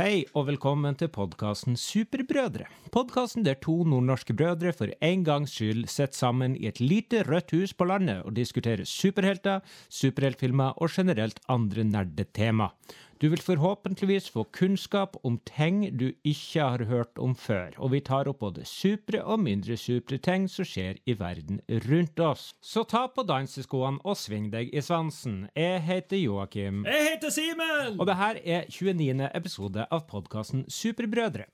Hei og velkommen til podkasten Superbrødre. Podkasten der to nordnorske brødre for en gangs skyld sitter sammen i et lite rødt hus på landet og diskuterer superhelter, superheltfilmer og generelt andre nerdetema. Du vil forhåpentligvis få kunnskap om ting du ikke har hørt om før, og vi tar opp både supre og mindre supre ting som skjer i verden rundt oss. Så ta på danseskoene og sving deg i svansen. Jeg heter Joakim. Jeg heter Simen! Og det her er 29. episode av podkasten Superbrødre.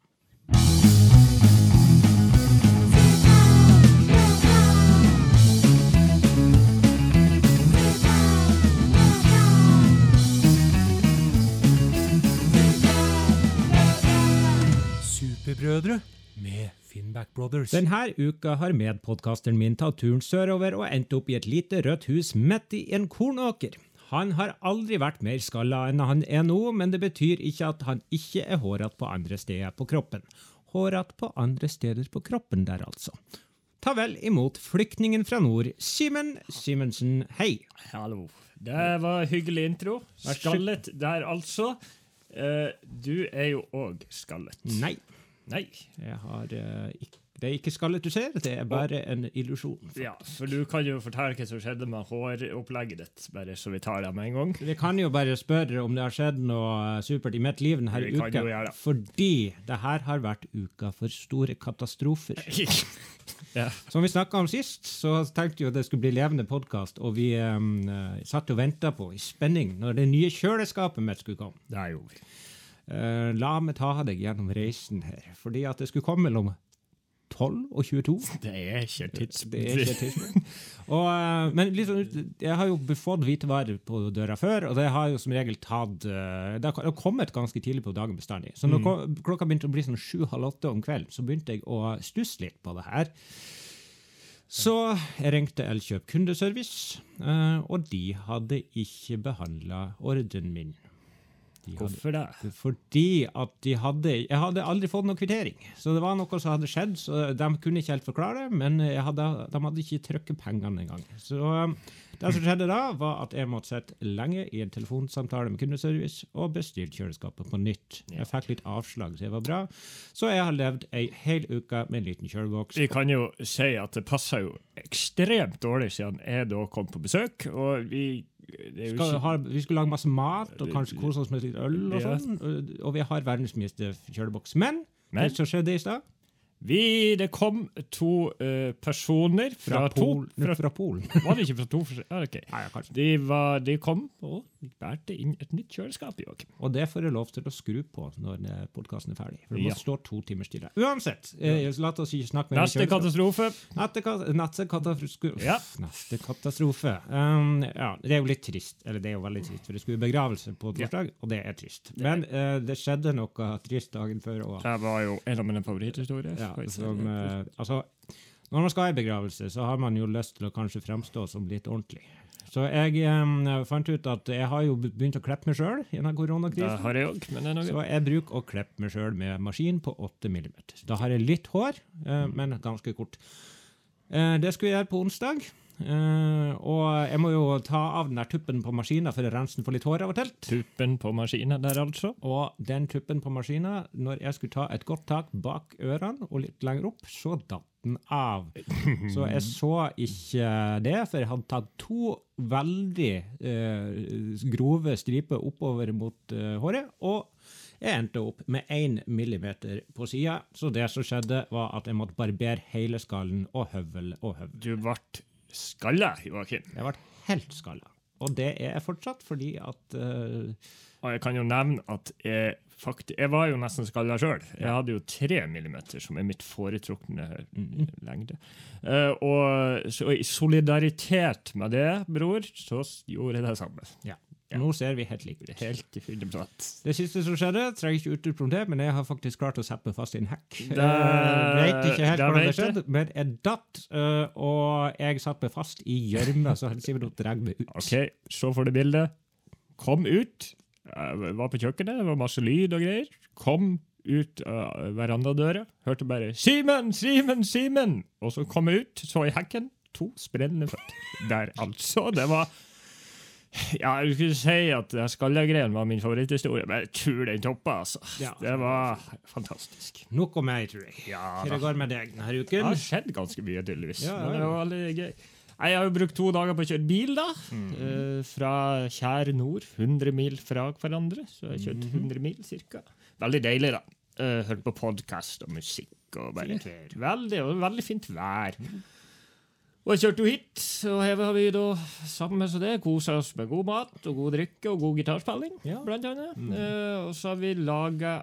Superbrødre med Finnback Brothers. Denne uka har medpodkasteren min tatt turen sørover og endt opp i et lite rødt hus midt i en kornåker. Han har aldri vært mer skalla enn han er nå, men det betyr ikke at han ikke er hårete på andre steder på kroppen. Hårete på andre steder på kroppen der, altså. Ta vel imot flyktningen fra nord, Simen Simensen, hei. Hallo. Det var hyggelig intro. Skallet der, altså. Eh, du er jo òg skallet. Nei, Nei. jeg har eh, det er ikke skallet du ser, det er bare en illusjon. Ja, for du kan jo fortelle hva som skjedde med håropplegget ditt, bare så vi tar det med en gang. Vi kan jo bare spørre om det har skjedd noe supert i mitt liv denne Vi uka. Fordi det her har vært uka for store katastrofer. ja. Som vi snakka om sist, så tenkte vi at det skulle bli levende podkast, og vi um, satt og venta på i spenning når det nye kjøleskapet mitt skulle komme. Det gjorde vi. Eh, la meg ta deg gjennom reisen her, fordi at det skulle komme mellom 12 og 22. Det er ikke tidspunkt. Og, eh, men liksom, jeg har jo fått hvitevarer på døra før, og det har jo som regel tatt uh, Det har kommet ganske tidlig på dagen bestandig. Så når mm. klokka begynte å bli sånn sju-halv åtte om kvelden, så begynte jeg å stusse litt på det her. Så jeg ringte Elkjøp kundeservice, og de hadde ikke behandla ordren min. De hadde, Hvorfor det? fordi at de hadde Jeg hadde aldri fått noen kvittering. Så det var noe som hadde skjedd. så De kunne ikke helt forklare det, men hadde, de hadde ikke trykket pengene engang. Så um, det som skjedde da, var at jeg måtte sitte lenge i en telefonsamtale med kundeservice og bestille kjøleskapet på nytt. Jeg fikk litt avslag, så det var bra. Så jeg har levd ei hel uke med en liten kjøleboks. Vi kan jo si at det passer jo ekstremt dårlig siden jeg da kom på besøk, og vi ikke- ha, vi skulle lage masse mat og kanskje kose oss med litt øl, og sånn, og- og vi har verdens mye kjøleboks. Men, Men? det som skjedde i stad Vi, det kom to uh, personer fra, Fra, Pol, Polen. Var det ikke fra to forskjellige? ah, okay. Ja, ja, kanskje. De, var, de kom og bærte inn et nytt kjøleskap. Joakim. Og det får jeg lov til å skru på når podkasten er ferdig. For det må Ja. stå to timer stille. Uansett, eh, la oss ikke snakke mer om kjøleskap. katastrofe. Neste ka- Neste katastrofe. Ja. Neste katastrofe. Um, ja, det er jo litt trist. Eller det er jo veldig trist, for det skulle begravelse på torsdag, og det er trist. Men uh, det skjedde noe trist dagen før. Og, Det var jo en av mine favoritthistorier. ja, Se. som, eh, altså, når man skal i begravelse, så har man jo lyst til å kanskje fremstå som litt ordentlig. Så jeg eh, fant ut at jeg har jo begynt å klippe meg sjøl gjennom denne koronakrisen. har jeg òg, men det er noe Så jeg bruker å klippe meg sjøl med maskin på 8 mm. Da har jeg litt hår, eh, men ganske kort. Eh, det skulle jeg gjøre på onsdag. Eh, og jeg må jo ta av den der tuppen på maskina for å rense den for litt hår av og til. tuppen på maskinen der, altså. Og den tuppen på maskina, når jeg skulle ta et godt tak bak ørene og litt lenger opp, så datt den av. Så jeg så ikke det, for jeg hadde tatt to veldig uh, grove striper oppover mot uh, håret. og jeg endte opp med én millimeter på sida, så det som skjedde, var at jeg måtte barbere hele skallen og høvel og høvel. Du ble skalla, Joakim. Jeg ble helt skalla. Og det er jeg fortsatt, fordi at uh, Og jeg kan jo nevne at jeg fakt, Jeg var jo nesten skalla sjøl. Jeg hadde jo tre millimeter, som er mitt foretrukne lengde. Uh, og så i solidaritet med det, bror, så gjorde jeg det samme. ja, nå ser vi helt like ut. Helt i 100 Det siste som skjedde, trenger ikke utdype om det, men jeg har faktisk klart å meg fast i en hack. Det- Jeg vet ikke helt hvordan det skjedde, men jeg datt, øh, og jeg satt meg fast i gjørma, så han sier drar meg ut. OK, så får du bildet. Kom ut. Jeg var på kjøkkenet, det var masse lyd og greier. Kom ut av verandadøra. Hørte bare 'Simen! Simen! Simen!' Og så kom jeg ut, så i hekken to sprellende føtter. Der, altså. Det var Ja, jeg skulle si at Skalla-greien var min favoritthistorie, men jeg tror den toppa, altså. Ja. Det var fantastisk. Nok om meg, tror jeg. Ja, Hva da. går med deg denne Det har skjedd ganske mye, tydeligvis. Ja, ja, Men det var veldig gøy. Jeg har jo brukt to dager på å kjøre bil, da. Mhm. Uh, fra kjær nord. 100 mil fra hverandre. Så jeg har kjørt Mhm. 100 mil, cirka. Veldig deilig, da. Uh, Hørt på podkast og musikk. og bare... Fint vær. Veldig, veldig fint vær. Og jeg kjørte jo hit, og her har vi da sammen med så det kosa oss med god mat og god drikke og god gitarspilling, Ja. blant annet. Eh, og så har vi laga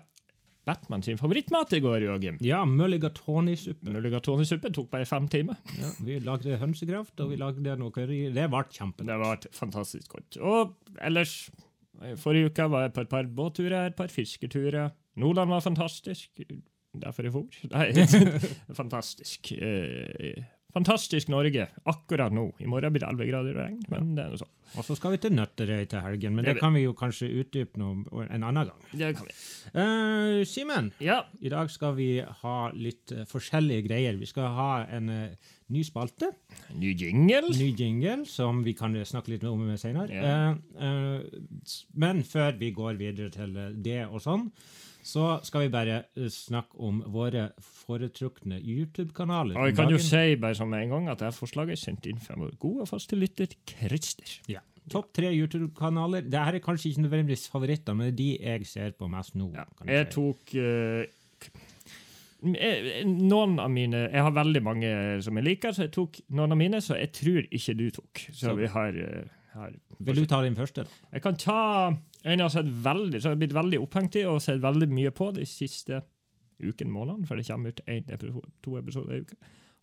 Batman sin favorittmat i går, Joakim. Ja, mulligatawny-suppe. Mulligatawny-suppe tok bare fem timer. Ja, vi lagde hønsekraft, og vi lagde noe curry. Det ble kjempe. Det ble fantastisk godt. Og ellers, eh, forrige uke var jeg på et par båtturer, et par fisketurer. Nordland var fantastisk. Derfor jeg for. Nei, fantastisk. Eh, fantastisk Norge akkurat nå. I morgen blir det 11 grader og regn, men det er noe sånn. Og så skal vi til Nøtterøy til helgen, men det kan vi jo kanskje utdype noe en annen gang. Det kan vi. Uh, Simen, Ja, i dag skal vi ha litt eh, forskjellige greier. Vi skal ha en uh, ny spalte, ny jingle. ny jingle, som vi kan snakke litt om senere. Ja. Uh, men før vi går videre til det og sånn, så skal vi bare eh, snakke om våre foretrukne YouTube-kanaler. Og jeg kan jo si bare som en gang at dette forslaget er sendt inn fra vår gode og faste lytter Christer. Ja. Topp tre YouTube-kanaler. Dette er kanskje ikke nødvendigvis favoritter, men det er de jeg ser på mest nå. Ja. kan Jeg si. tok uh, Noen av mine Jeg har veldig mange som jeg liker, så jeg tok noen av mine så jeg tror ikke du tok. Så Så- vi har, har Vil du ta din første? da? Jeg kan ta en jeg har sett veldig, så jeg har blitt veldig opphengt i og sett veldig mye på de siste uken, månedene, for det kommer ut en episode, to episoder i uka.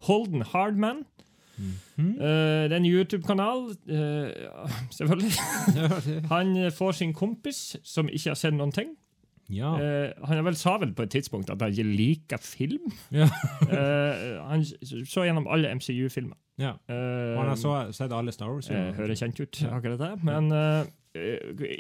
Holden Hardman. Mm -hmm. uh, det er en YouTube-kanal, uh, selvfølgelig. Han får sin kompis, som ikke har sett noen ting. ja. Uh, han har vel sa vel på et tidspunkt at han ikke liker film. Ja. Han så gjennom alle MCU-filmer. ja. Han har så, sett alle Star Wars. Hører kjent ut, akkurat det. Men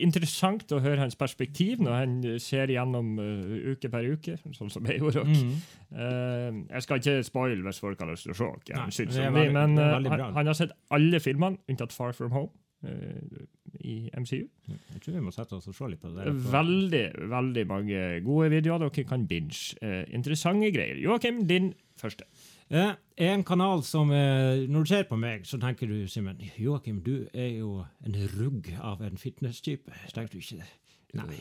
interessant å høre hans perspektiv når han eh, ser gjennom uh, uke per uke, sånn som jeg gjorde. også. Mhm. Uh, jeg skal ikke spoile hvis folk har lyst til å se Nei, veldig- men eh, veldig han, han har sett alle filmene unntatt Far From Home eh, i MCU. Jeg tror vi må sette oss og se litt på det. Veldig, veldig mange gode videoer dere kan binge. Eh, interessante greier. Joakim, din første. Eh, en kanal som eh, Når du ser på meg, så tenker du, Simen Joakim, du er jo en rugg av en fitness-type. Tenker du ikke det? Nei.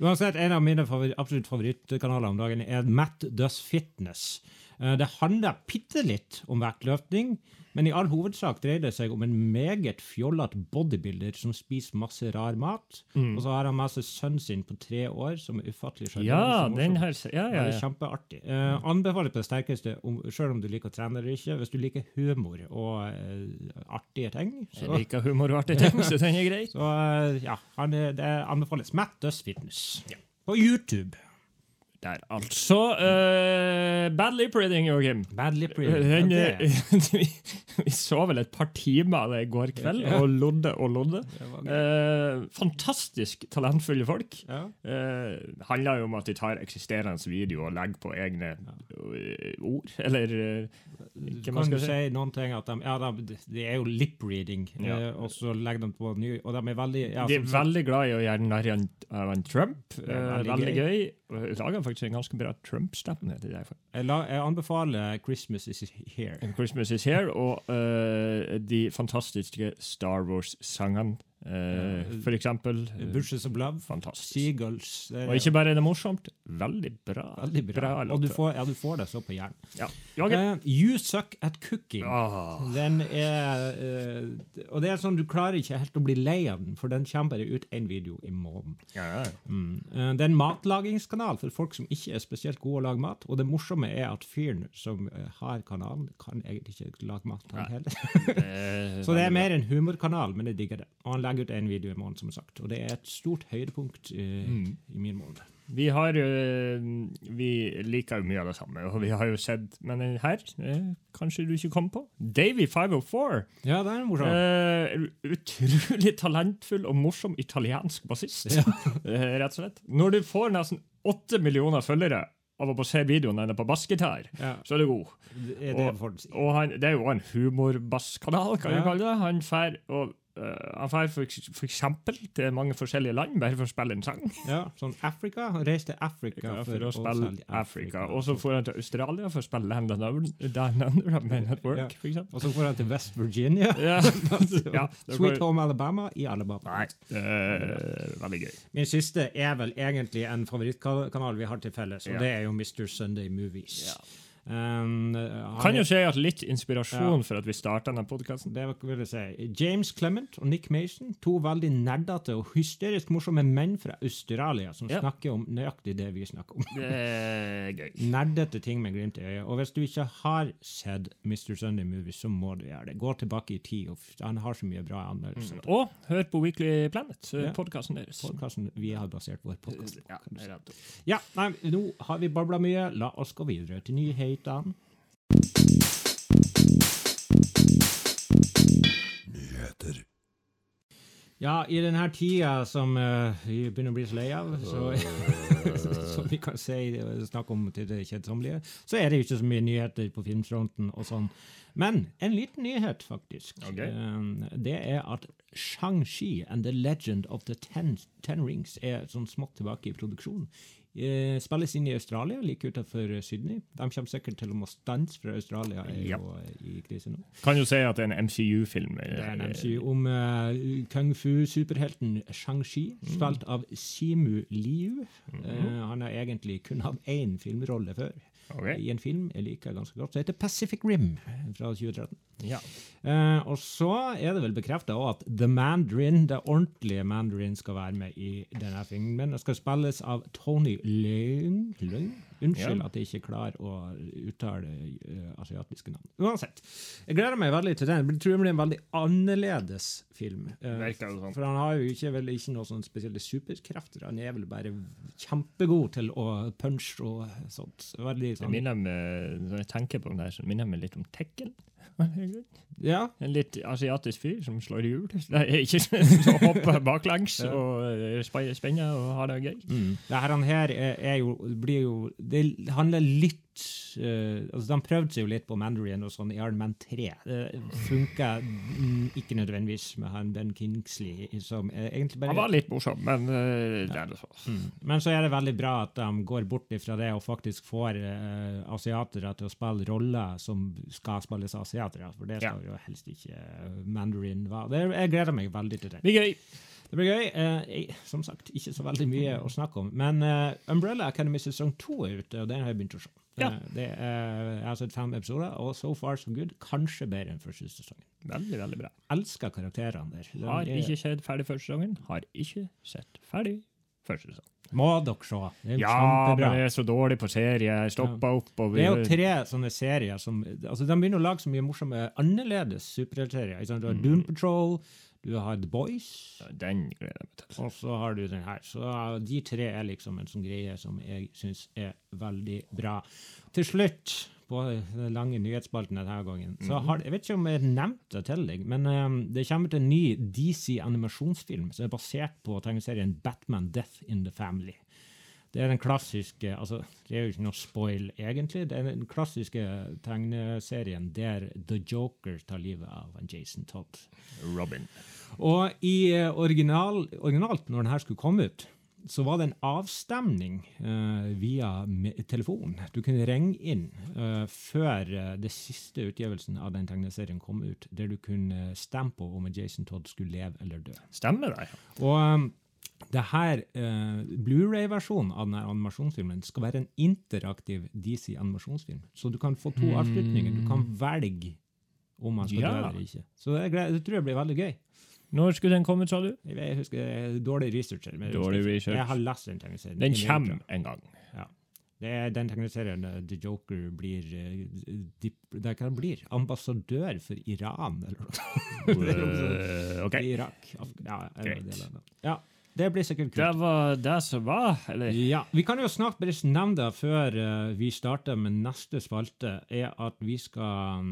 Uansett, en av mine favori absolutt favorittkanaler om dagen er Matt Does Fitness. Eh, Det handler bitte litt om vektløfting, men i all hovedsak dreier det seg om en meget fjollete bodybuilder som spiser masse rar mat. Mm. Og så har han med seg sønnen sin på tre år, som er ufattelig sjarmerende. Ja, den her Ja, Ja, ja, kjempeartig. Eh, anbefaler på det sterkeste, om, selv om du liker å trene eller ikke. Hvis du liker humor og eh, artige ting, Jeg liker humor og artige ting, så den er grei. så eh, ja, han, det anbefales. Matt Dust Fitness. På YouTube. Der, altså. Uh, bad lip reading, Joakim. Bad lip reading. Den, Ja, eh, vi, vi så vel et par timer av det i går kveld, og lodde og lodde. gøy. Eh, fantastisk talentfulle folk. Ja. Uh, handler jo om at de tar eksisterende video og legger på egne eh, ord, eller eh, hva man skal si. si noen ting at de, ja, de, det er jo lip reading, Ja. eh, og så legger de på ny, og de er veldig ja, De er veldig glad i å gjøre narr av Trump. Eh, veldig gøy. Jeg Lager faktisk en ganske bra Trump-stemme. deg. jeg, jeg anbefaler Christmas is here. Christmas is here, og uh, de fantastiske Star Wars-sangene. Eh, for eksempel. eh, Bushes of Love, fantastisk. Seagulls. er Og ikke bare er det morsomt, veldig bra. Veldig bra. og du får, ja, du får det så på hjernen. ja. Eh, you suck at cooking. Ah. Den er eh, Og det er sånn, du klarer ikke helt å bli lei av den, for den kommer bare ut én video i måneden. Ja, ja. Mm. Eh, det er en matlagingskanal for folk som ikke er spesielt gode å lage mat. Og det morsomme er at fyren som eh, har kanalen, kan egentlig ikke lage mat. han heller. Eh, Så det er mer en humorkanal, men jeg digger det. Og han legger ut en video i måneden, som sagt. Og det er et stort høydepunkt eh, Mm. i min måned. Vi har jo Vi liker jo mye av det samme, og vi har jo sett Men her eh, kanskje du ikke kom på? Davy 504. Ja, det er morsom. Eh, utrolig talentfull og morsom italiensk bassist, Ja. eh, rett og slett. Når du får nesten åtte millioner følgere av å se videoen hennes på bassgitar, Ja, så er du god. det er det Og-. Og han, det er jo en humorbasskanal, kan Ja. du kalle det. Han fær og eh, han drar eksempel til mange forskjellige land bare for å spille en sang. Ja, sånn Afrika. Han reiser til Afrika for, for å spille Afrika. Og så får han til Australia for å spille Land Under av Men at Work, Ja. Og så får han til West Virginia. Ja. ja, Sweet Home Alabama i Alabama. Nei, veldig gøy. Min siste er vel egentlig en favorittkanal vi har til felles, og det er jo Mr. Sunday Movies. Ja. Um, Kan jo si at litt inspirasjon for at vi starta denne podkasten. det vil jeg si. James Clement og Nick Mason, to veldig nerdete og hysterisk morsomme menn fra Australia som Ja. snakker om nøyaktig det vi snakker om. Det er gøy. Nerdete ting med glimt i øyet. Og hvis du ikke har sett Mr. Sunday Movies, så må du gjøre det. Gå tilbake i tid. Han har så mye bra anmeldelser. Og hør på Weekly Planet, Ja. podkasten deres. Podcasten vi har basert vår podkast på. Ja, Ja, nei, nå har vi babla mye. La oss gå videre til nyhetene. Ja, i denne tida som uh, vi begynner å bli så lei av, så, som vi kan si, snakke om til det kjedsommelige, så er det jo ikke så mye nyheter på filmfronten og sånn. Men en liten nyhet, faktisk. Okay. Eh, det er at Shang-Chi and the Legend of the Ten, Ten Rings er sånn smått tilbake i produksjon. Eh, spilles inn i Australia, like utenfor Sydney. De kommer sikkert til å må stanse fra Australia er jo eh, i krise nå. Kan jo si at det er en MCU-film. Det er en MCU om uh, kung fu-superhelten Shang-Chi, spilt av Simu Liu. Eh, han har egentlig kun hatt én filmrolle før. Ok. I en film jeg liker ganske godt, som heter Pacific Rim fra 2013. Ja. Eh, og så er det vel bekrefta at The Mandarin, det ordentlige Mandarin, skal være med i denne filmen. Det skal spilles av Tony Leung. Leung? Unnskyld Ja. at jeg ikke klarer å uttale uh, asiatiske navn. Uansett. Jeg gleder meg veldig til den. Jeg tror det blir en veldig annerledes film. Uh, det sånn. for han har jo ikke, vel, ikke noen sånne spesielle superkrefter. Han er vel bare kjempegod til å punche og sånt. Veldig sånn. jeg minner meg, når jeg tenker på den der, så minner jeg meg litt om Tekken. Ja, En litt asiatisk fyr som slår hjul. Nei, ikke så hopper baklengs Ja. og eh, spenner og har det gøy. Mm. Det her, han her er, er jo, blir jo Det handler litt eh, altså De prøvde seg jo litt på Mandarin og sånn i Iron Man 3. Det funka mm, ikke nødvendigvis med han Ben Kingsley, som uh, egentlig bare Han var litt morsom, men eh, det er det så. Mm. Men så er det veldig bra at de går bort ifra det og faktisk får eh, asiatere til å spille roller som skal spilles av asiatere, for det skal jo helst ikke Mandarin være. Jeg gleder meg veldig til det. Det gøy. Det blir gøy. Eh, som sagt, ikke så veldig mye å snakke om. Men eh, Umbrella Academy sesong to er ute, og den har jeg begynt å se. Ja. Eh, det er, jeg har sett fem episoder, og so far so good. Kanskje bedre enn første sesongen. Veldig, veldig bra. Elsker karakterene der. De Har ikke sett ferdig første sesongen. Har ikke sett ferdig første sesong. Må dere se. Det er Ja, kjempebra. men jeg er så dårlig på serie. Jeg stoppa opp. og Det er jo tre sånne serier som altså De begynner å lage så mye morsomme, annerledes superheltserier. Du har Mm. Doom Patrol, du har The Boys, Den gleder jeg meg til. og så har du den her. Så de tre er liksom en sånn greie som jeg syns er veldig bra. Til slutt, på den lange nyhetsspalten denne gangen, så Mhm. har Jeg vet ikke om jeg nevnte det til deg, men um, det kommer til en ny DC-animasjonsfilm som er basert på tegneserien Batman Death in the Family. Det er den klassiske altså Det er jo ikke noe spoil, egentlig. Det er den klassiske tegneserien der The Joker tar livet av Jason Todd. Robin. Og i eh, original, originalt, når den her skulle komme ut, så var det en avstemning uh, via telefon. Du kunne ringe inn uh, før uh, det siste utgivelsen av den tegneserien kom ut, der du kunne stemme på om Jason Todd skulle leve eller dø. Stemmer det? Og um, det her eh, Blu-ray-versjonen av denne animasjonsfilmen skal være en interaktiv DC-animasjonsfilm. Så du kan få to avslutninger. Du kan velge om man skal Ja. dø eller ikke. Så det, det tror jeg blir veldig gøy. Når skulle den komme, sa du? Jeg, husker jeg er dårlig researcher. men Dårlig jeg, research. Jeg har lest den tegneserien. Den er kommer en gang. Det er den tegneserien der The Joker blir uh, dip, det kan blir ambassadør for Iran, eller noe. uh, ok. Irak. Ja, Greit. ja, det blir sikkert kult. Det var det som var, eller? Ja, Vi kan jo snart bare nevne det før eh, vi starter med neste spalte, er at vi skal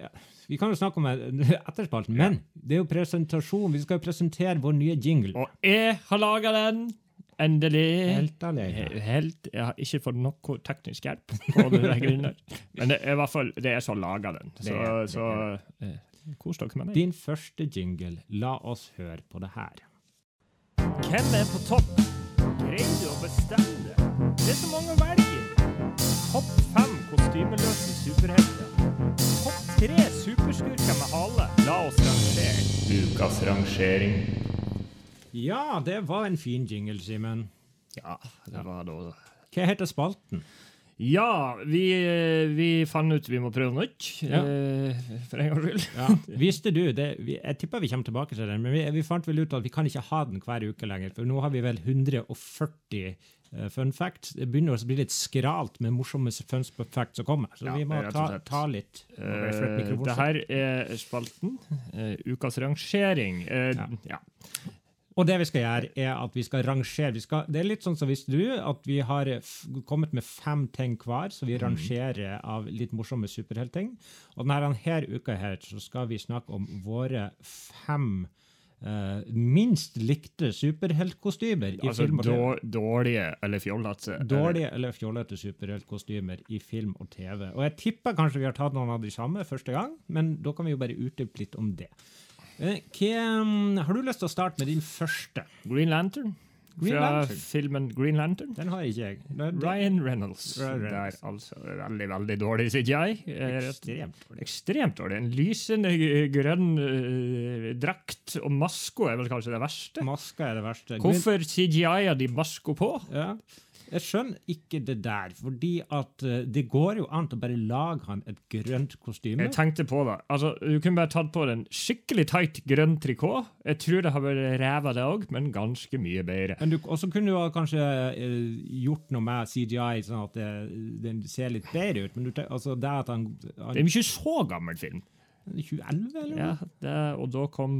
ja, Vi kan jo snakke om etterspalten, etter men det er jo presentasjon. Vi skal jo presentere vår nye jingle. Og jeg har laga den! Endelig. Helt alene. Helt, jeg har ikke fått noe teknisk hjelp på det der. Men det er i hvert fall det er som lager den. Så, så eh, Kos dere med den. Din første jingle. La oss høre på det her. Hvem er på topp? Greier du å bestemme det? Det er så mange å velge. Topp fem kostymeløse superhelter. Topp tre superskurker med hale. La oss rangere. Ukas rangering. Ja, det var en fin jingle, Simen. Ja, det var da Hva heter spalten? Ja, vi, vi fant ut vi må prøve nytt, Ja. eh, for en gangs skyld. Ja, Visste du det? Vi, jeg tipper vi kommer tilbake til den, men vi, vi fant vel ut at vi kan ikke ha den hver uke lenger. For nå har vi vel 140 uh, fun facts. Det begynner å bli litt skralt med morsomme fun facts som kommer. Så Ja, vi må ta, ta litt. Eh, mikrofonen. det her er spalten. Uh, ukas rangering. Uh, Ja. ja. Og det vi skal gjøre, er at vi skal rangere. Vi skal, det er litt sånn som visste du, at vi har kommet med fem ting hver, så vi rangerer av litt morsomme superheltting. Og denne her uka her så skal vi snakke om våre fem eh, minst likte superheltkostymer i Altså film og TV. Altså dårlige eller fjollete. Dårlige eller fjollete superheltkostymer i film og TV. Og jeg tipper kanskje vi har tatt noen av de samme første gang, men da kan vi jo bare utdype litt om det. Eh, Hva, har du lyst til å starte med din første? Green Lantern. Green fra Lantern? filmen Green Lantern. Den har ikke jeg. Det, det, Ryan Reynolds. Ryan Det er altså, veldig, veldig dårlig CGI. Eh, ekstremt dårlig. Ekstremt dårlig. En lysende grønn uh, drakt, og maska er vel kanskje det verste. Maska er det verste. Hvorfor CGI-er de maska på? Ja. Jeg skjønner ikke det der, fordi at eh, det går jo an å bare lage han et grønt kostyme. Jeg tenkte på det. Altså, Du kunne bare tatt på en skikkelig tight grønn trikot. Jeg tror det har vært ræva, det òg, men ganske mye bedre. Men du, og så kunne du kanskje eh, gjort noe med CGI, sånn at den ser litt bedre ut. Men du, altså, det at han, han Det er jo ikke så gammel film. 2011, eller? Ja, det, og da kom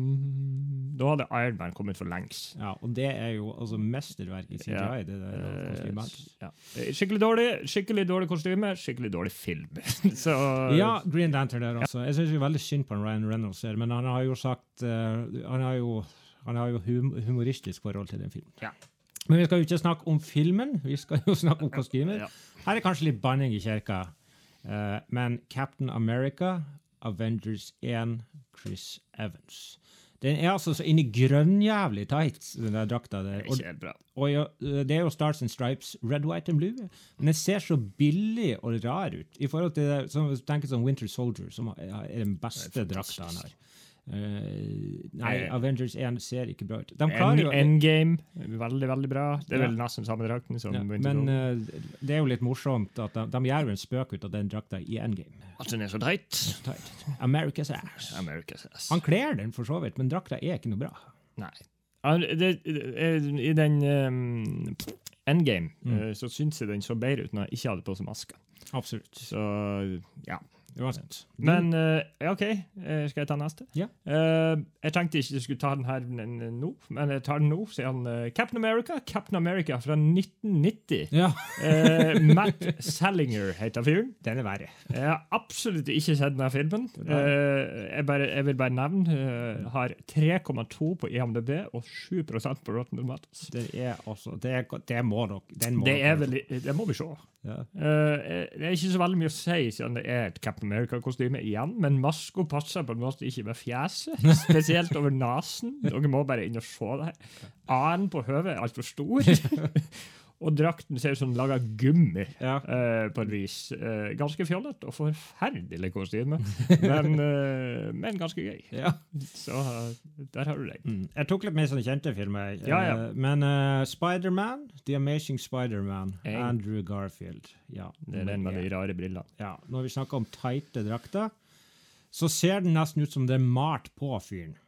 Da hadde Iron Man kommet for lengst. Ja, og det er jo altså mesterverk i CGI. Ja. det der Eh, kostymet. ja. Eh, Skikkelig dårlig skikkelig dårlig kostyme, skikkelig dårlig film. så Ja, Green Lantern der også. Jeg syns veldig synd på Ryan Reynolds her, men han har jo sagt eh, Han har jo, han har jo hum humoristisk forhold til den filmen. Ja. Men vi skal jo ikke snakke om filmen, vi skal jo snakke om kostymer. Her er kanskje litt banning i kirka, men Captain America, Avengers 1, Chris Evans. Den er altså så inni grønnjævlig tight, den der drakta der. Og, og ja, det er jo Stars and Stripes, Red, White and Blue, men den ser så billig og rar ut. I forhold til det, som, tenk som Winter Soldier, som er den beste drakta han har. Eh, nei, Eh, Avengers 1 ser ikke bra ut. Jo Endgame, veldig, veldig bra. Det er Ja. vel nesten samme drakten som ja, Winter Men eh, det er jo litt morsomt at de, de gjør jo en spøk ut av den drakta i Endgame. At den er så. Tight. America's ass. America's ass. Han kler den for så vidt, men drakta er ikke noe bra. Nei. Det, I den um, Endgame Mm. eh, så syns jeg den så bedre ut når jeg ikke hadde på som maske. Absolutt. Så ja. Uansett. Men uh, OK, eh, skal jeg ta neste? Ja. Uh, jeg tenkte ikke jeg skulle ta den her nå, men jeg tar den nå. Siden uh, Captain America Captain America fra 1990. Ja, uh, Matt Salinger heter fyren. den er verre. Jeg har absolutt ikke sett denne filmen. Jeg, bare, jeg vil bare nevne uh, har 3,2 på IMDb og 7% på Rotten Tomatoes. Det er altså Det, er, det må nok. den må Det, er vel, det må vi se. Ja. Eh, det er ikke så veldig mye å si siden det er et Cap America-kostyme igjen, men maska passer på en måte ikke med fjeset, spesielt over nesen. Dere må bare inn og se det. A-en på høvet er altfor stor. Og drakten ser ut som laga gummi, Ja. uh, på et vis. Uh, ganske fjollete og forferdelig kostyme, men, uh, men ganske gøy. ja. Så der har du deg. Mm. Jeg tok litt mer sånne kjente filmer. Ja, ja. Men uh, Spiderman, The Amazing Spiderman. Andrew Garfield. Ja, Det er den med de rare brillene. ja. Når vi snakker om tighte drakter, så ser den nesten ut som det er malt på fyren.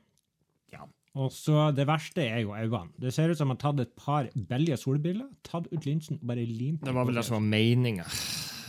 Og så Det verste er jo øynene. Det ser ut som han har tatt et par billige solbriller, tatt ut linsen og bare limt Det var vel det som var meninga.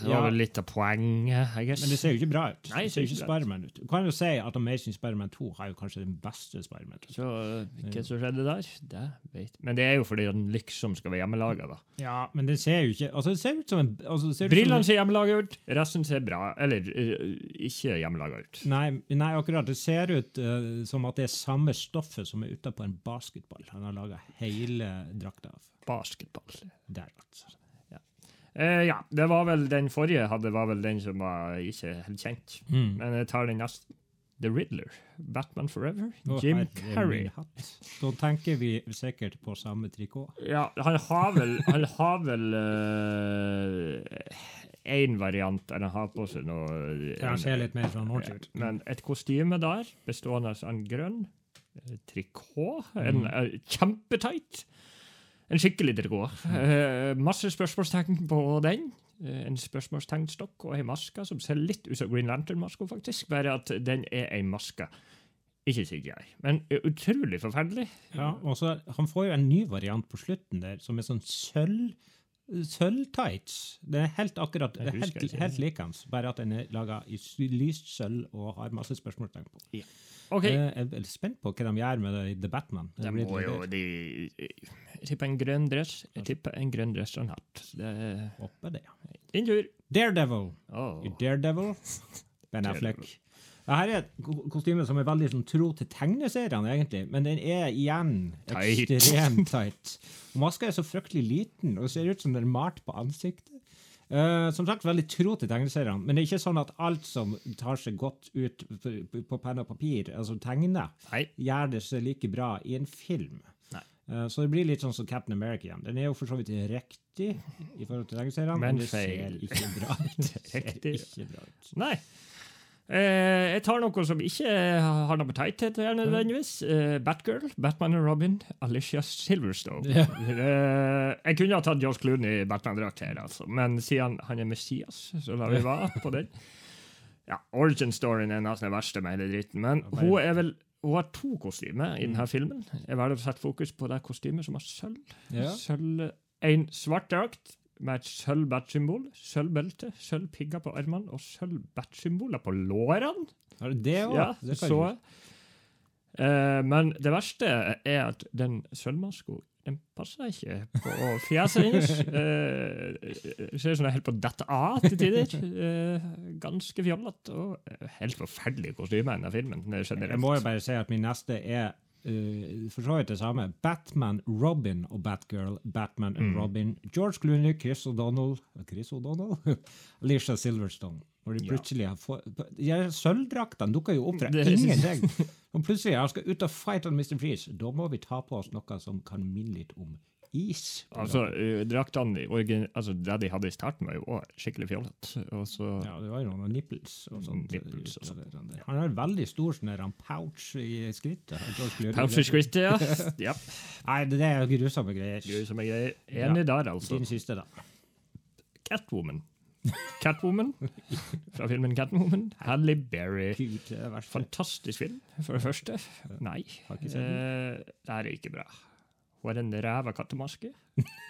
Det Ja. var vel litt av poenget, I guess. Men det ser jo ikke bra ut. Nei, det ser ikke Spiderman ut. Du kan jo si at Amazing Spiderman 2 har jo kanskje den beste Spiderman. Så hva som skjedde der, det vet Men det er jo fordi den liksom skal være hjemmelaga, da. Ja, men det ser jo ikke Altså, det ser ut som en altså, Brillene ser hjemmelaga ut, resten ser bra Eller uh, ikke hjemmelaga ut. Nei, nei, akkurat. Det ser ut uh, som at det er samme stoffet som er utapå en basketball. Han har laga hele drakta av. Basketball. Der, altså. Eh, ja, det var vel den forrige hadde, var vel den som var ikke helt kjent. Mm. Men jeg tar den neste. The Riddler. Batman Forever. oh, Jim Carrey. Da tenker vi sikkert på samme trikot. Ja, han har vel Han har vel én variant enn han har på seg nå. For han ser litt mer sånn ordentlig ut. Men et kostyme der, bestående av en grønn eh, trikot, en eh, kjempetight, en skikkelig trikot. Uh, masse spørsmålstegn på den. Uh, en spørsmålstegnstokk og ei maske som ser litt ut som Green Lantern-maska, faktisk. Bare at den er ei maske. Ikke CGI. Men utrolig forferdelig. Ja, og så, Han får jo en ny variant på slutten der, som er sånn sølv Sølvtights. Den er helt akkurat husker helt, helt likens, bare at den er laga i lyst sølv og har masse spørsmålstegn på. OK. Eh, Jeg er spent på hva de gjør med The Batman. Det Det må jo de, Jeg tipper en grønn dress. Jeg tipper en grønn dress og en hatt. Det er Håper det. din tur. Daredevil. Oh. Daredevil. Ben Affleck. Det her er et kostyme som er veldig sånn, tro til tegneseriene, egentlig, men den er igjen Tight. ekstremt tight. Og maska er så fryktelig liten, og ser ut som den er malt på ansiktet. Eh, som sagt, veldig tro til tegneseriene, men det er ikke sånn at alt som tar seg godt ut på, på penn og papir, altså tegner, Nei. gjør det seg like bra i en film. Eh, så det blir litt sånn som Captain America igjen. Den er jo for så vidt riktig i forhold til tegneseriene, Men men det ser ikke bra ut. Riktig. ikke bra ut. Nei. Eh, jeg tar noe som ikke har noe med tighthet å gjøre, nødvendigvis. Eh, Batgirl, Batman og Robin, Alicia Silverstone. Yeah. Eh, jeg kunne ha tatt Josh Clooney i Batman-drakt her, altså. men siden han er Messias, så lar vi være på den. Ja, Origin-storyen er nesten det verste med hele dritten, men hun er vel hun har to kostymer i denne filmen. Jeg velger å sette fokus på det kostymet som har sølv. Yeah. Sølv, en svart drakt med et sølv bat-symbol, sølv belte, sølv pigger på armene og sølv bat-symboler på lårene. Har du det òg? Ja, det så Eh, Men det verste er at den sølvmaska den passer ikke på fjeset hennes. Uh, ser ut som den er helt på å dette av til tider. Eh, ganske fjollete og eh, helt forferdelig kostyme i denne filmen. Er Jeg må jo bare si at min neste er uh, for så vidt det samme. Batman, Robin og Batgirl. Batman and Mm. Robin. George Clooney, Chris O'Donnell Chris O'Donnell? Alicia Silverstone. Når de plutselig har de Sølvdraktene dukker jo opp fra ingenting. Og plutselig jeg skal ut og fight on Mr. Freeze. Da må vi ta på oss noe som kan minne litt om is. Altså, draktene altså, Det de hadde i starten, var jo også skikkelig fjollete. Ja, det var jo noen nipples og sånt. Nipples og sånt. Han har veldig stor sånn der, pouch i skrittet. Pouch i Squid, ja. ja. Nei, det er grusomme greier. Grusomme greier. Enig der, altså. Din siste, da. Catwoman. Catwoman fra filmen Catwoman. Halle Berry. Er. Fantastisk film, for det første. Nei, Har ikke sett den. eh, det her er ikke bra. Hun har en ræva kattemaske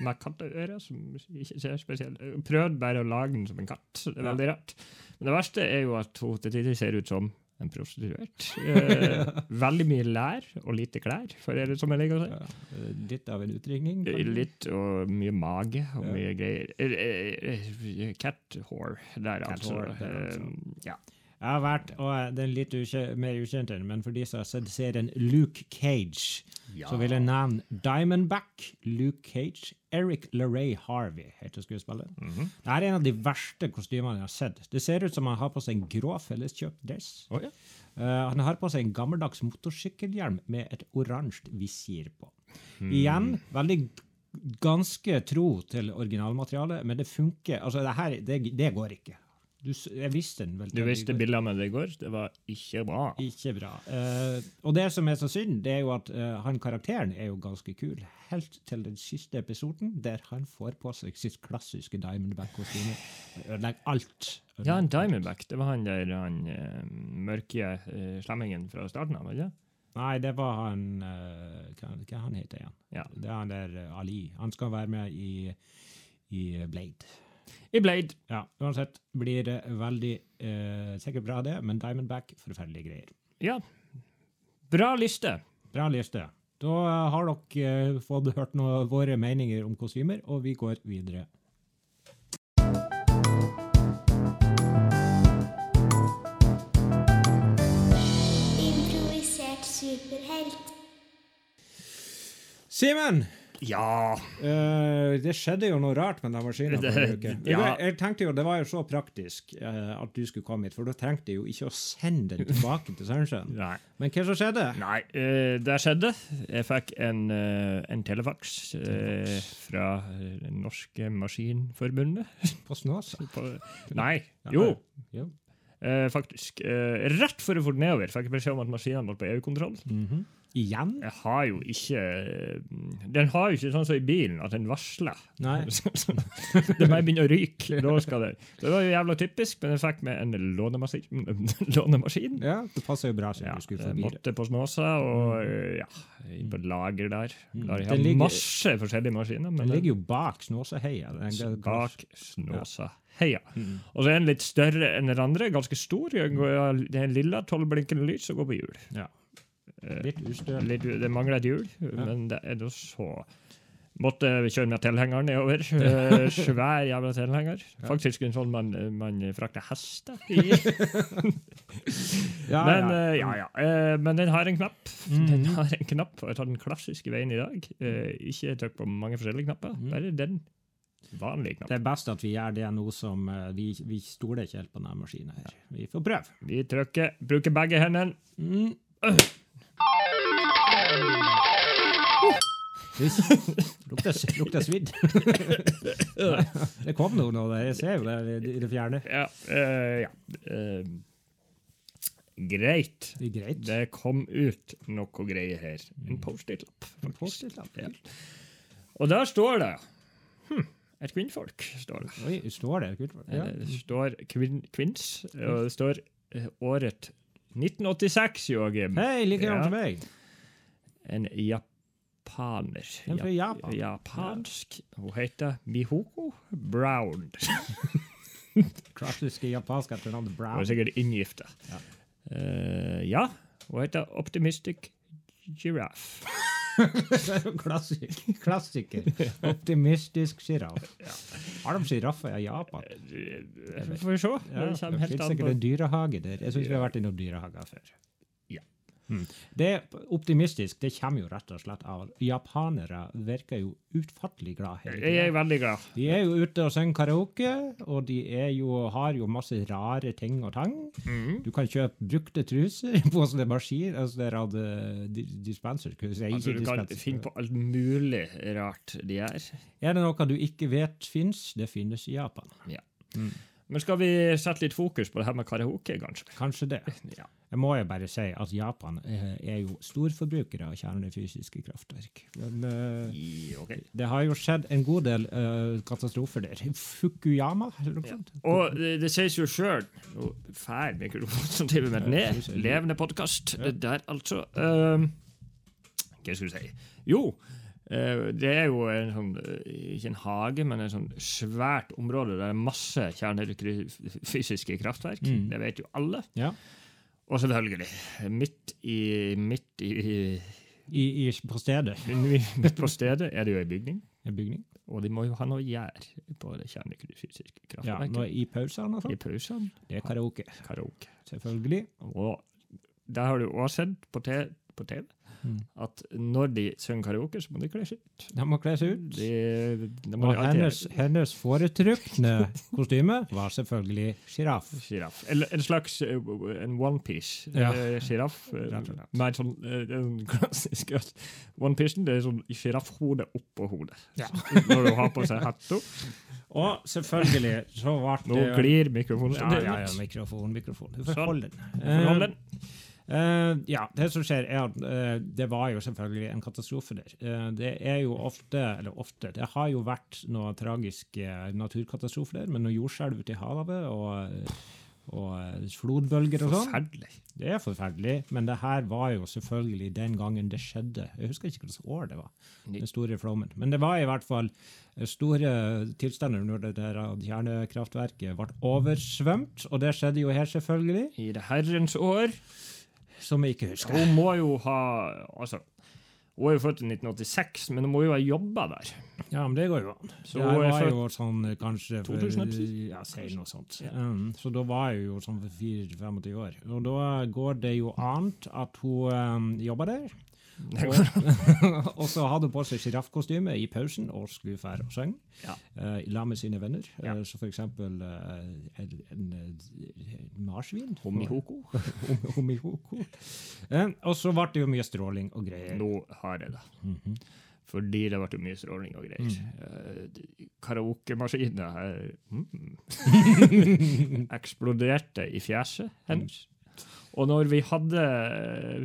med katteører som ikke ser spesielt Prøvde bare å lage den som en katt. Det er veldig rart. Men det verste er jo at hun til tider ser ut som en prostituert. Eh, veldig mye lær og lite klær, for det er det som jeg liker å si. Ja, litt av en utringning. Litt og mye mage og Ja. mye greier. Eh, eh, eh, Cat whore der, Cat altså. whore, der, altså. Eh, Ja. Jeg har vært, og den litt ukje, mer ukjente, men for de som har sett serien Luke Cage, så vil jeg nevne Diamondback, Luke Cage, Eric LaRay Harvey heter skuespilleren. Mhm. Det er en av de verste kostymene jeg har sett. Det ser ut som han har på seg en grå felleskjøpt dress. Oh, ja. uh, han har på seg en gammeldags motorsykkelhjelm med et oransje visir på. Mm. Igjen, veldig ganske tro til originalmaterialet, men det funker. Altså, det her, det, det går ikke. Du, jeg visste den vel. Du viste bildene med det i går. Det var ikke bra. Ikke bra. Uh, og det som er så synd, det er jo at uh, han karakteren er jo ganske kul. Helt til den siste episoden, der han får på seg sitt klassiske Diamondback-kostyme. Ødelegger alt. Ja, en Diamondback. Det var han der han uh, mørke uh, slemmingen fra starten av, ikke? Nei, det var han Hva, hva han heter igjen? Ja. Det er han der Ali. Han skal være med i, i Blade. I Blade. Ja, uansett blir det veldig eh, sikkert bra, det, men Diamondback, forferdelige greier. Ja. Bra liste. Bra liste. Da eh, har dere eh, fått hørt noe, våre meninger om kostymer, og vi går videre. Improvisert superhelt. Simen, Ja. uh, det skjedde jo noe rart med den maskinen. Det- ja. jeg tenkte jo Det var jo så praktisk uh, at du skulle komme hit, for da trengte jeg jo ikke å sende den tilbake til Sørensen. Nei. Men hva som skjedde? Nei, uh, det skjedde. Jeg fikk en, en telefax eh, fra norske maskinforbundet. På Snåsa? Nei, jo. Jo. Faktisk. Rett før jeg for nedover, fikk jeg beskjed om at maskinene var på EU-kontroll. Mhm. Igjen? Jeg har jo ikke Den har jo ikke sånn som i bilen, at den varsler. Nei. det bare begynne å ryke. Da skal det. Det var jo jævla typisk, men jeg fikk med en lånemaskin. lånemaskin. Ja, det passer jo bra siden Ja, du skulle få det. måtte på Snåsa, og eh, ja, på lager der. Mm. Der jeg har ligger- masse forskjellige maskiner. Den ligger jo bak Snåsaheia. Bak Snåsa heia. Mm. Og så er den litt større enn den andre, ganske stor. Det er en lilla tolvblinkende lys som går på hjul. Ja. Eh, Litt ustø. Det mangler et hjul, men det er da så Måtte vi kjøre med tilhenger nedover. Eh, svær jævla tilhenger. Faktisk en sånn man, man frakter hester i. Ja, Men ja. eh, ja, ja. Men den har en knapp. Mhm. Den har en knapp, og jeg tar den klassiske veien i dag. Ikke trykk på mange forskjellige knapper, Mhm. bare den vanlige knappen. Det er best at vi gjør det nå som vi, vi stoler ikke helt på denne maskinen her. Vi får prøve. Vi trykker, bruker begge hendene. Mm. Lukter, lukter svidd. det kom noe nå, jeg ser jo det i det fjerne. Ja. uh, ja. Uh, greit. Det greit. Det kom ut noe greier her. Mm. En Post-It-lapp. Post-it-lapp. Ja. Og der står det hm, Et kvinnfolk. står det. Oi, står det? kvinnfolk? Ja. Eh, Det står kvin, kvinns, og det står året 1986, Joakim. Hei, like Ja. som meg. En japaner. En fra Japan. Japansk. Hun heter Mihoko Brown. Klassiske japanske etternavnet Hun Brown. er sikkert inngifta. Ja. Uh, ja, hun heter Optimistic Giraffe. Det er klassik, klassiker. Optimistisk sjiraff. Har de sjiraffer i Japan? Eh, Får vi se. Ja, det det kommer helt finnes sikkert en dyrehage der. Jeg syns vi har vært i noen dyrehager før. Ja. Mm. Det er optimistisk det kommer jo rett og slett av japanere virker jo utfattelig glad hele Jeg er veldig glad. De er jo ute og synger karaoke, og de er jo, har jo masse rare ting og tang. Mm. Du kan kjøpe brukte truser på sånne maskiner, altså der hadde di- dispenser. si, Altså, du kan dispenser. finne på alt mulig rart de gjør. Er det noe du ikke vet fins? Det finnes i Japan. Men skal vi sette litt fokus på det her med karaoke, kanskje? Kanskje det. Ja. Jeg må jo bare si at Japan eh, er jo storforbrukere av kjernefysiske kraftverk. Men uh, I- ok. det har jo skjedd en god del uh, katastrofer der. Fukuyama, eller noe Ja. sånt. Og det, det sies jo sjøl Nå fær som driver Ja, ned. Levende podkast. Ja. Der, altså. Uh, hva skal du si? Jo, det er jo en sånn eh, Ikke en hage, men en sånn svært område der det er masse kjernefysiske kraftverk. Mm. Det vet jo alle. Ja. Og selvfølgelig, midt i Midt i, I, i, på stedet. Midt på stedet er det jo ei bygning. En bygning. Og de må jo ha noe gjær på det kjernefysiske Ja, kraftverket. nå I pausene og I pausene. Det er karaoke. Karaoke. Selvfølgelig. Og der har du også sett på, på TV Mm. at når de synger karaoke, så må de kle seg ut. De må kle seg ut. De, de må Og hennes, hennes foretrukne kostyme var selvfølgelig sjiraff. Giraff. Eller en slags eh, en onepiece. Ja. Uh, Sjiraff. Ja. Med en sånn eh, en klassisk Onepiecen det er sånn sjiraffhode oppå hodet. Ja. Når du har på seg hatta. Og selvfølgelig så ble Nå glir mikrofonen. ja, ja, ja, mikrofon, mikrofon. Du får Sånn. holde den. Forhold Eh, ja, det som skjer er at uh, det var jo selvfølgelig en katastrofe der. Uh, det er jo ofte, eller ofte, det har jo vært noen tragiske naturkatastrofer der, med noe jordskjelv ute i havet og, og flodbølger og sånn. Forferdelig. Det er forferdelig, men det her var jo selvfølgelig den gangen det skjedde. Jeg husker ikke hvilket år det var, den store flommen. Men det var i hvert fall store tilstander når det der kjernekraftverket ble oversvømt, og det skjedde jo her selvfølgelig, I det herrens år. Som jeg ikke husker. Hun må jo ha altså, Hun er jo født i 1986, men hun må jo ha jobba der. Ja, men det går jo an. Så jeg var jo sånn eh, kanskje for- 2000, Ja, si noe sånt. Ja. Um, så da var jeg jo sånn for 4-25 år. Og da går det jo an at hun um, jobber der. Og, og så hadde hun på seg sjiraffkostyme i pausen og skulle fære og synge Ja. uh, sammen med sine venner. Ja. Uh, så for eksempel uh, en, en, marsvin. Homihoko. Homihoko. Uh, og så ble det jo mye stråling og greier. Nå har jeg det. Mhm. Fordi det ble mye stråling og greier. Mm. Karaokemaskinen her mm, eksploderte i fjeset hennes. Og når vi hadde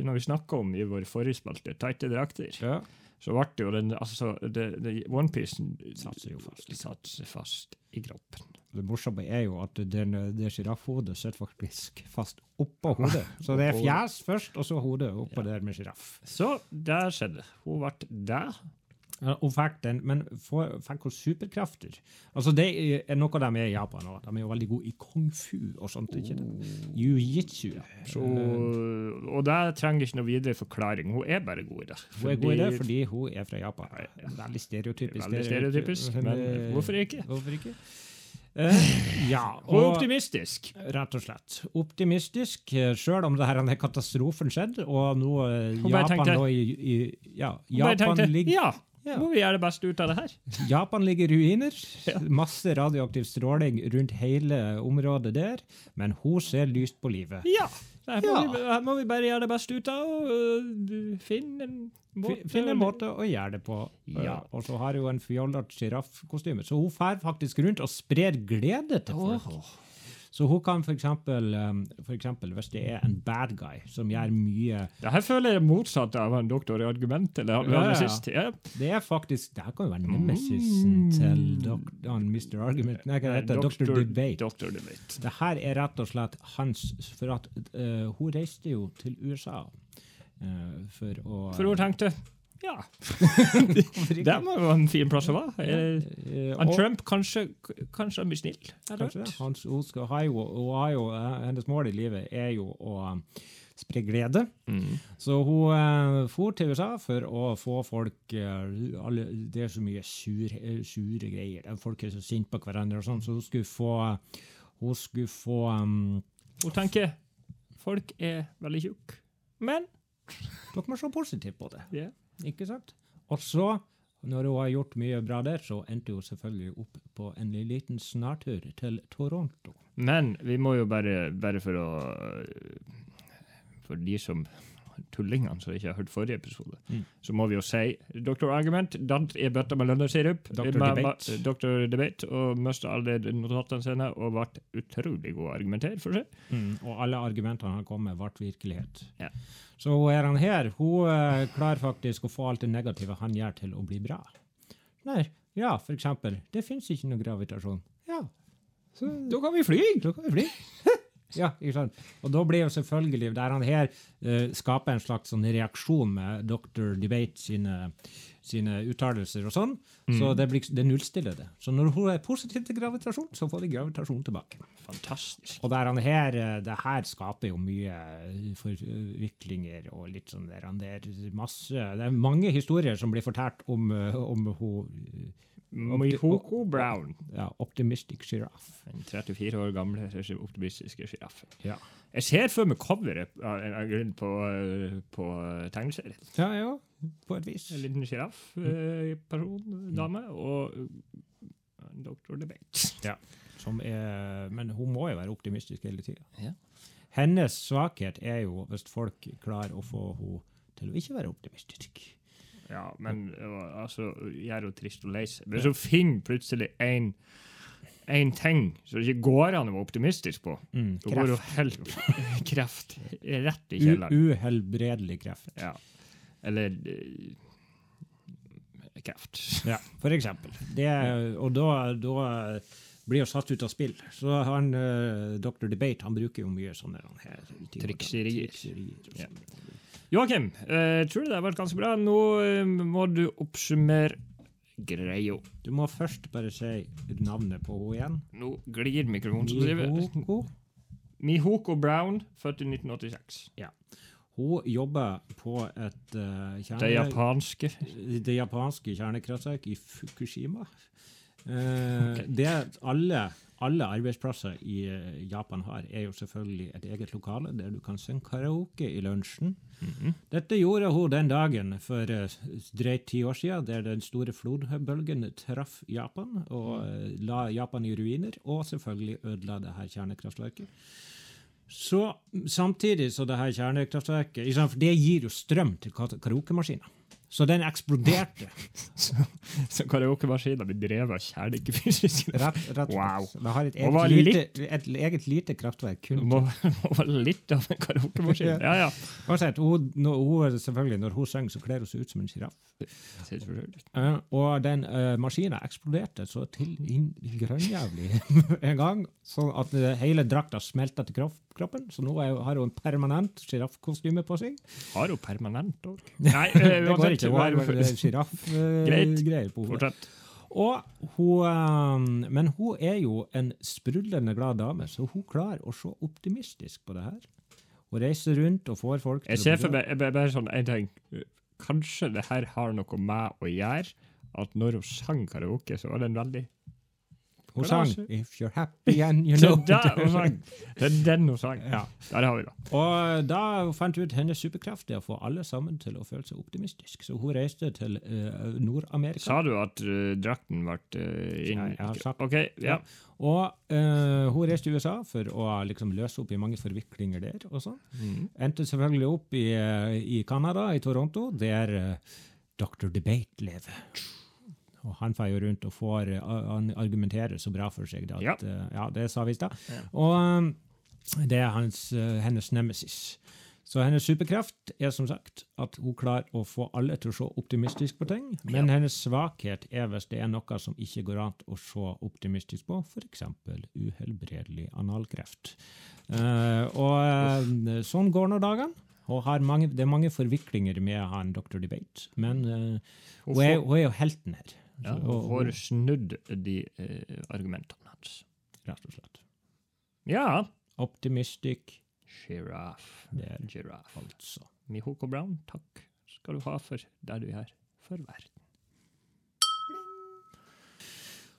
Når vi snakka om i vår forrige spalte tighte drakter, Ja. så ble det jo den altså, Onepiecen Satser jo fast. Satser fast i kroppen. Det morsomme er jo at den, det sjiraffhodet sitter faktisk fast oppå hodet. Så det er fjes først, og så hodet oppå der med sjiraff. Så der skjedde. Hun ble det. Hun fikk den, men fikk hun superkrefter? Altså Det er noe de er i Japan òg. De er jo veldig gode i kung fu og sånt. ikke det? Jiu-jitsu. Så, og det trenger ikke noe videre forklaring. Hun er bare god i det. Hun er god i det Fordi- hun er fra Japan. Veldig stereotypisk. Veldig stereotypisk, men eh, hvorfor ikke? Hvorfor ikke? Uh, ja, er og optimistisk. rett og slett. Optimistisk, sjøl om det her denne katastrofen skjedde, og nå eh, Japan tenkte- nå i, i Ja, Japan tenkte ligger ja, Ja. må vi gjøre det beste ut av det her. Japan ligger i ruiner. Masse radioaktiv stråling rundt hele området der. Men hun ser lyst på livet. Ja, her må. Vi, her må vi bare gjøre det beste ut av. og uh, finne en måte. Finne Finn en måte å gjøre det på. Ja. Og så har hun en fjollete sjiraffkostyme. Så hun fer faktisk rundt og sprer glede til folk. Åh. Så hun kan eksempel, um, eksempel, hvis det er en bad guy som gjør mye Det her føler jeg motsatt av en doktor i argument. Eller Ja, ja. Det er faktisk Det her kan jo være nemesisen til dok, han Mr. Argument. Nei, hva heter? Dr. Debate. Dr. Debate. Det her er rett og slett hans For at uh, hun reiste jo til USA Uh, for å For hun tenkte ja, det må jo være en fin plass å være. Eh, Eh, og- Trump, kanskje, kanskje han blir snill? Kanskje. Hans, hun, Ohio, ha har jo, eh, hennes mål i livet er jo å um, spre glede. Mm. Så hun uh, for til USA for å få folk eh, alle, Det er så mye sur, eh, sure greier. Folk er så sinte på hverandre og sånn, så hun skulle få Hun skulle få um, Hun tenker folk er veldig tjukke, men Dere må se positivt på det. ja. Ikke sant? Og så, når hun har gjort mye bra der, så endte hun selvfølgelig opp på en liten snartur til Toronto. Men vi må jo bare, bare for å For de som tullingene som ikke har hørt forrige episode, Mm. så må vi jo si Dr. Argument, dant i bøtta med lønnesirup. Dr. Debate. Dr. Debate, og mista alle notatene sine og ble utrolig god å argumentere for seg. Og alle argumentene han kom med, ble virkelighet. Ja. Så hun er han her, hun eh, klarer faktisk å få alt det negative han gjør, til å bli bra. Nei, ja, for eksempel, det fins ikke noe gravitasjon. Ja, så Da kan vi fly! da kan vi fly. ja, ikke sant? Og da blir jo selvfølgelig der han her uh, skaper en slags sånn reaksjon med Dr. Debate sine, sine uttalelser og sånn, så det, blir, det nullstiller det. Så når hun er positiv til gravitasjon, så får vi gravitasjon tilbake. Fantastisk. Og der han her, eh, det her skaper jo mye eh, forviklinger og litt sånn der. han der masse, det er mange historier som blir fortalt om, om hun Mihoko Brown. ja, Optimistic Giraffe. Den 34 år gamle optimistiske sjiraffen. Ja. Jeg ser for meg coveret av en av grunnen på, eh, på tegneserien. ja, ja, på et vis. En liten sjiraffperson, eh, dame, og eh, en doktor Debate. Som er, men hun må jo være optimistisk hele tida. Ja. Hennes svakhet er jo hvis folk klarer å få henne til å ikke være optimistisk. Ja, men eh, altså, gjør henne trist og lei seg. Men så finner plutselig en, en ting som det ikke går an å være optimistisk på. Mm, kreft. går helt kreft rett i kjelleren. uhelbredelig kreft. Ja. Eller uh, kreft. Ja, for eksempel. Det, og da, da blir jo satt ut av spill. Så han, uh, Dr. Debate han bruker jo mye sånne her. Trikserier. Trikserier Ja. Joakim, jeg tror du det har vært ganske bra? Nå eh, må du oppsummere greia. Du må først bare si navnet på henne igjen. Nå glir mikrofonen. som driver. Mihoko. Brown, født i 1986. Hun jobber på et uh, Det japanske. det japanske kjernekraftverket i Fukushima. Eh, Det alle, alle arbeidsplasser i eh, Japan har, er jo selvfølgelig et eget lokale der du kan synge karaoke i lunsjen. Dette gjorde hun den dagen for uh, drøyt ti år siden, der den store flodbølgen traff Japan og eh, la Japan i ruiner, og selvfølgelig ødela det her kjernekraftverket. Så samtidig så det her kjernekraftverket For det gir jo strøm til karaokemaskiner. Så den eksploderte. Så, så karaokemaskiner blir drevet av kjernefysisk Rett, rett Wow. Det har et eget, var lite, et eget lite kraftverk. Må være litt av en karaokemaskin. Ja, ja. Uansett, hun, hun, selvfølgelig, når hun synger, så kler hun seg ut som en sjiraff. Eh, og den uh, maskinen eksploderte så til inn grønnjævlig en gang, sånn at eh, hele drakta smelta til kropp, kroppen. Så nå er, har hun en permanent sjiraffkostyme på seg. Har hun permanent òg? Nei, eh, Det går uansett, ikke. Bare- vel sjiraffgreier på hodet. Fortsett. Hun, eh, men hun er jo en sprudlende glad dame, så hun klarer å se optimistisk på det her. Hun reiser rundt og får folk Jeg å ser for meg jeg bare sånn en ting. Kanskje det her har noe med å gjøre at når hun sang karaoke, så var det en veldig Hun sang 'If you're happy and you know er der sang. Det er den hun sang. Ja. ja. det har vi da. Og da fant hun ut hennes superkraft er å få alle sammen til å føle seg optimistisk. Så hun reiste til uh, Nord-Amerika. Sa du at uh, drakten ble uh, inn... Ja, sagt- OK, ja. Og uh, hun reiste til USA for å liksom løse opp i mange forviklinger der. og sånn. Mm. Endte selvfølgelig opp i, eh, i Canada, i Toronto, der eh, Dr. Debate lever. Og han får jo rundt og får eh, Han argumenterer så bra for seg. At, Ja. eh, ja, det sa vi i stad. Ja. Og eh, det er hans, hennes nemesis. Så hennes superkraft er som sagt at hun klarer å få alle til å se optimistisk på ting, men Ja. hennes svakhet er hvis det er noe som ikke går an å se optimistisk på, f.eks. uhelbredelig analkreft. Uh, og uh, sånn går nå dagene. Mange, det er mange forviklinger med han Dr. Debate, men uh, hun, er, hun er jo helten her. Ja, og- får snudd de eh, argumentene hans. Rett og slett. Ja. Optimistic, Giraffe. det er giraff. altså. Mihoko Brown, takk skal du ha for der du er for verden.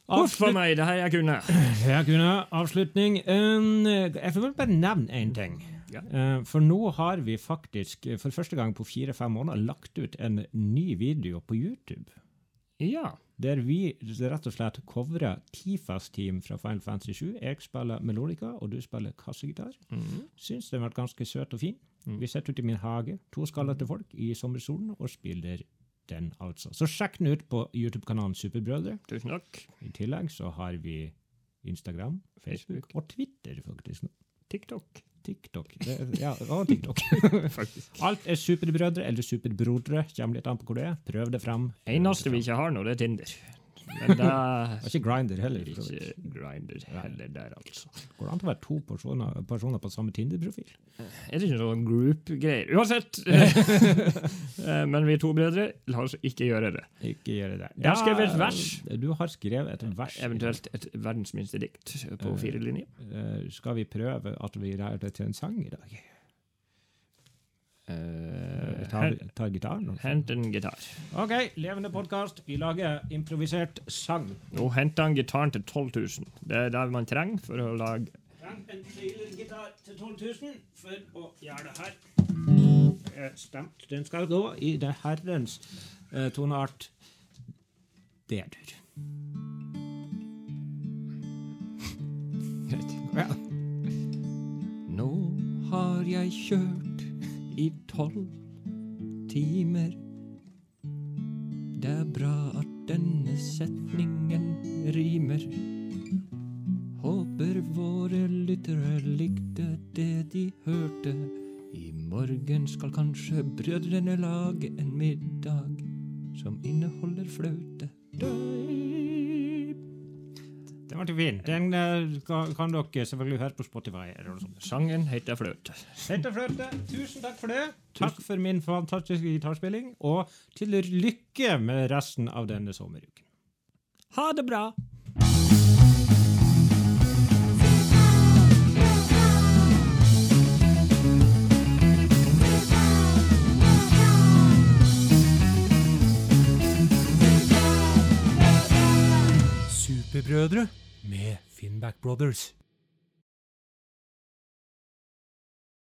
Huff a meg, det her jeg kunne. Jeg kunne avslutning. Jeg vil bare nevne én ting. Ja. Uh, for nå har vi faktisk uh, for første gang på fire-fem måneder lagt ut en ny video på YouTube. Ja. Der vi rett og slett covrer Tifas team fra Final Fantasy 7. Jeg spiller melodika, og du spiller kassegitar. Mm. Syns den har vært ganske søt og fin. Mm. Vi sitter ute i min hage, to skallete folk i sommersolen, og spiller den, altså. Så sjekk den ut på YouTube-kanalen Superbrødre. Tusen takk. I tillegg så har vi Instagram, Facebook og Twitter, faktisk. TikTok, TikTok. Det, ja, og TikTok. faktisk. Alt er superbrødre eller superbrodre. Kommer litt an på hvor du er. Prøv det fram. Eneste vi ikke har nå, det er Tinder. Men Og ikke Grinder heller. er ikke Grindr heller der, altså. Går det an å være to personer, personer på samme Tinder-profil? Er det ikke noen group-greier? Uansett! Eh, Men vi er to brødre, la oss ikke gjøre det. Ikke gjøre det. Jeg har skrevet et vers. Du har skrevet et vers. Eventuelt et verdens minste dikt på fire linjer. Eh, skal vi prøve at vi lærer det til en sang i dag? Eh, ta, ta gitaren? Også. Hent en gitar. OK, levende podkast. Vi lager improvisert sang. Nå henter han gitaren til 12 000. Det er det man trenger for å lage Treng en gitar til 12 000 for å gjøre det her. Er stemt. Den skal gå i det herrens uh, toneart D-dur. Greit. Ja. Nå har jeg kjørt i tolv timer. Det er bra at denne setningen rimer. Håper våre lyttere likte det de hørte. I morgen skal kanskje brødrene lage en middag som inneholder fløte. Døy. Den ble fin. Den kan, dere selvfølgelig høre på Spotify. Sangen heter Fløte. Heter Fløte, tusen takk for det. Takk for min fantastiske gitarspilling, og til lykke med resten av denne sommeruken. Ha det bra! Superbrødre med Finnback Brothers.